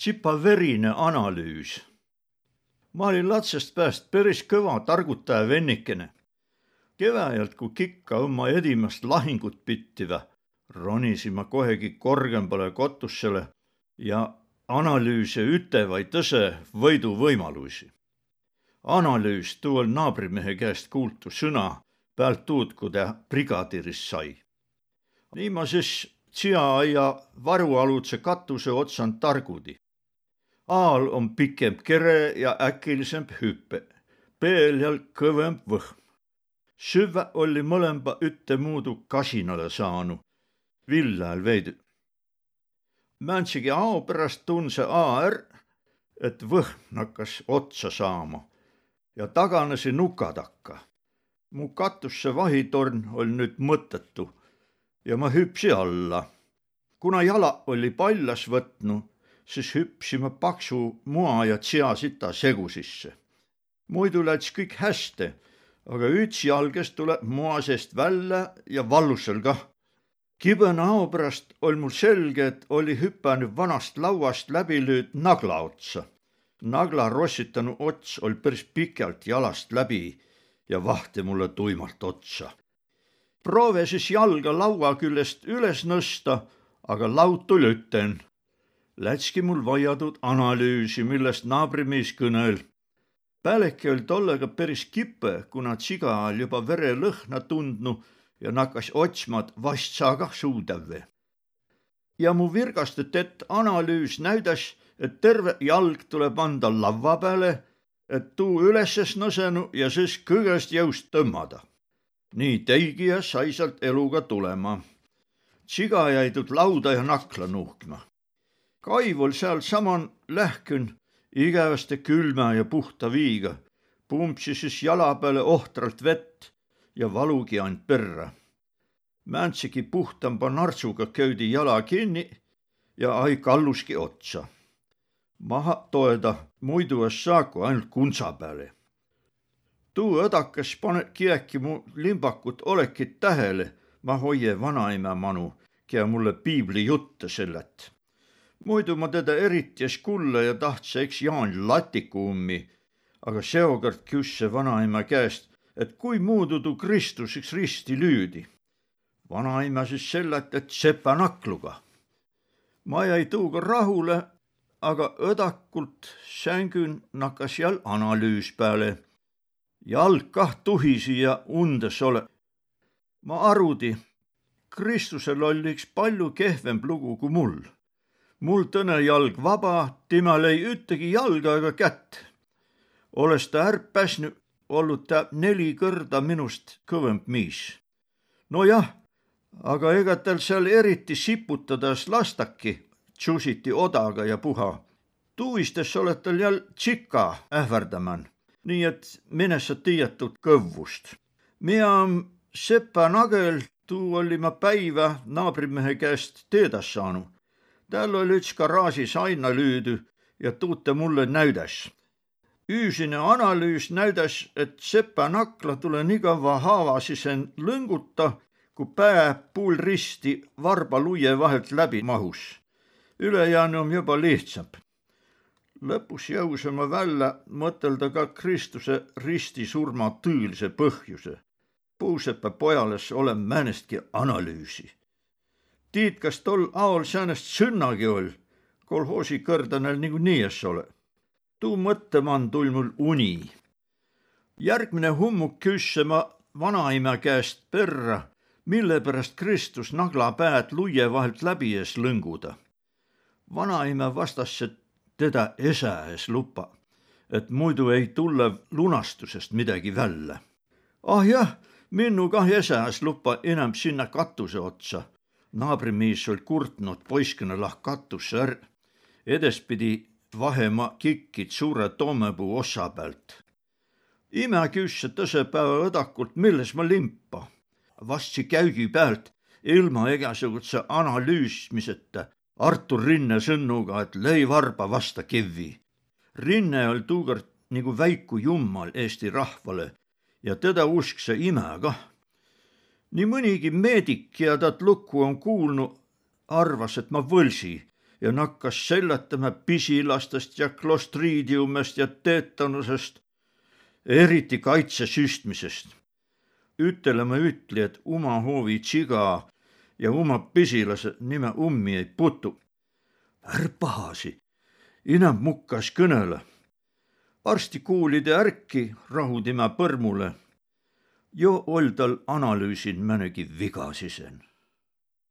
tsipaverine analüüs. ma olin latsest pääst päris kõva targutaja vennikene. kevääjalt, kui kikka oma edimast lahingut pittiva, ronisin ma kohegi korgembale kotussele ja analüüse ütevaid tõse võiduvõimalusi. analüüs, tuu on naabrimehe käest kuultu sõna pealt tuud, kui ta brigadiris sai. nii ma siis tsiaaia varualutse katuse otsand targudi aal on pikem kere ja äkilisemp hüpe, peeljal kõvemp võhm. süvä oli mõlemba ütemuudu kasinale saanu, villal veidi. Määntsegi ao pärast tundse AR, et võhm nakkas otsa saama ja taganesi nuka takka. mu katusse vahitorn oli nüüd mõttetu ja ma hüpsi alla. kuna jala oli paljas võtnud, siis hüppsime paksu mua ja tsiasita segu sisse. muidu läks kõik hästi, aga üks jalges tuleb mua seest välja ja vallusel kah. kibe näo pärast oli mul selge, et oli hüpanud vanast lauast läbi lööd nagla otsa. nagla rossitanu ots oli päris pikalt jalast läbi ja vahti mulle tuimalt otsa. proove siis jalga laua küljest üles nõsta, aga laud tuli üten lätski mul vaiatud analüüsi, millest naabrimees kõnel. Pääleki oli tollega päris kipe, kuna tsiga oli juba verelõhna tundnu ja nakkas otsma, et vast saa kah suudäve. ja mu virgastet ett analüüs näidas, et terve jalg tuleb anda lavva peale, et tuu ülesse nõsenu ja siis kõigest jõust tõmmada. nii teigi ja sai sealt eluga tulema. tsiga jäi tuud lauda ja nakla nuhkima kaivul sealsaman lähkün igaveste külma ja puhta viiga, pumpsi siis jala peale ohtralt vett ja valugi and perra. Mäntsegi puhtamba nartsuga köödi jala kinni ja ai kalluski otsa. maha toeda muidu es saaku ainult kuntsa peale. tuu õdakas panebki äkki mu limbakut olekit tähele, ma hoie vanaema manu, kea mulle piibli jutte sellet muidu ma teda eriti es kulla ja tahtsa eks Jaan latiku ummi, aga seokord küsse vanaema käest, et kui muudu tuu Kristuseks risti lüüdi. vanaema siis sellet, et sepa nakluga. ma jäi tuuga rahule, aga õdakult sängün nakkas jäl analüüs peale. jalg kah tuhisi ja undes ole. ma arudi, Kristusel oli üks palju kehvem lugu kui mul mul tõne jalg vaba, temal ei ühtegi jalga ega kätt. olles ta ärp pääsnud, olnud ta neli kõrda minust kõvemp miis. nojah, aga ega tal seal eriti siputades lastaki, tšusiti odaga ja puha. tuuistes oled tal jälle tšika ähvardaman, nii et mine sa tiiatud kõvvust. mina sepa nagel, tuu oli ma päiva naabrimehe käest teedas saanud tal oli üks garaažis aina lüüdü ja tuud ta mulle näüdas. üüsine analüüs näüdas, et sepa nakla tule nii kaua haava sisen lõnguta, kui pää puul risti varba luie vahelt läbi mahus. ülejäänu on juba lihtsam. lõpus jõusime välja mõtelda ka Kristuse ristisurma tõelise põhjuse. puusepa pojales olen määnestki analüüsi tiid, kas tol aol säänest sõnnagi ol, kolhoosi kõrdanel niikuinii es ole. tuu mõttemann tul mul uni. järgmine hummuk küsse ma vanaima käest perra, mille pärast Kristus nagla päät luie vahelt läbi ees lõnguda. vanaima vastas, teda esäes lupa, et muidu ei tule lunastusest midagi välja. ah jah, minnu kah esäes lupa enam sinna katuse otsa naabrimees oli kurtnud poiskõne lah katusse är, edespidi vahemaa kikkid suure toomepuu ossa pealt. ime küsse tõse päeva õdakult, milles ma limpa. vastsi käügi pealt ilma igasuguse analüüsimiseta Artur Rinne sõnuga, et lõi varba vasta kivvi. Rinne oli tuugart nagu väiku jummal Eesti rahvale ja teda usk see ime kah nii mõnigi meedik tat lukku on kuulnud, arvas, et ma võlsi ja nakkas seljatama pisilastest ja klostriidiumest ja teetanusest, eriti kaitse süstmisest. ütelema ütli, et uma hoovi tsiga ja uma pisilase nime ummi ei putu. är pahasi, inämb mukkas kõnele. varsti kuulide ärki rahudima põrmule. Jo oll tal analüüsin mõnegi viga sisen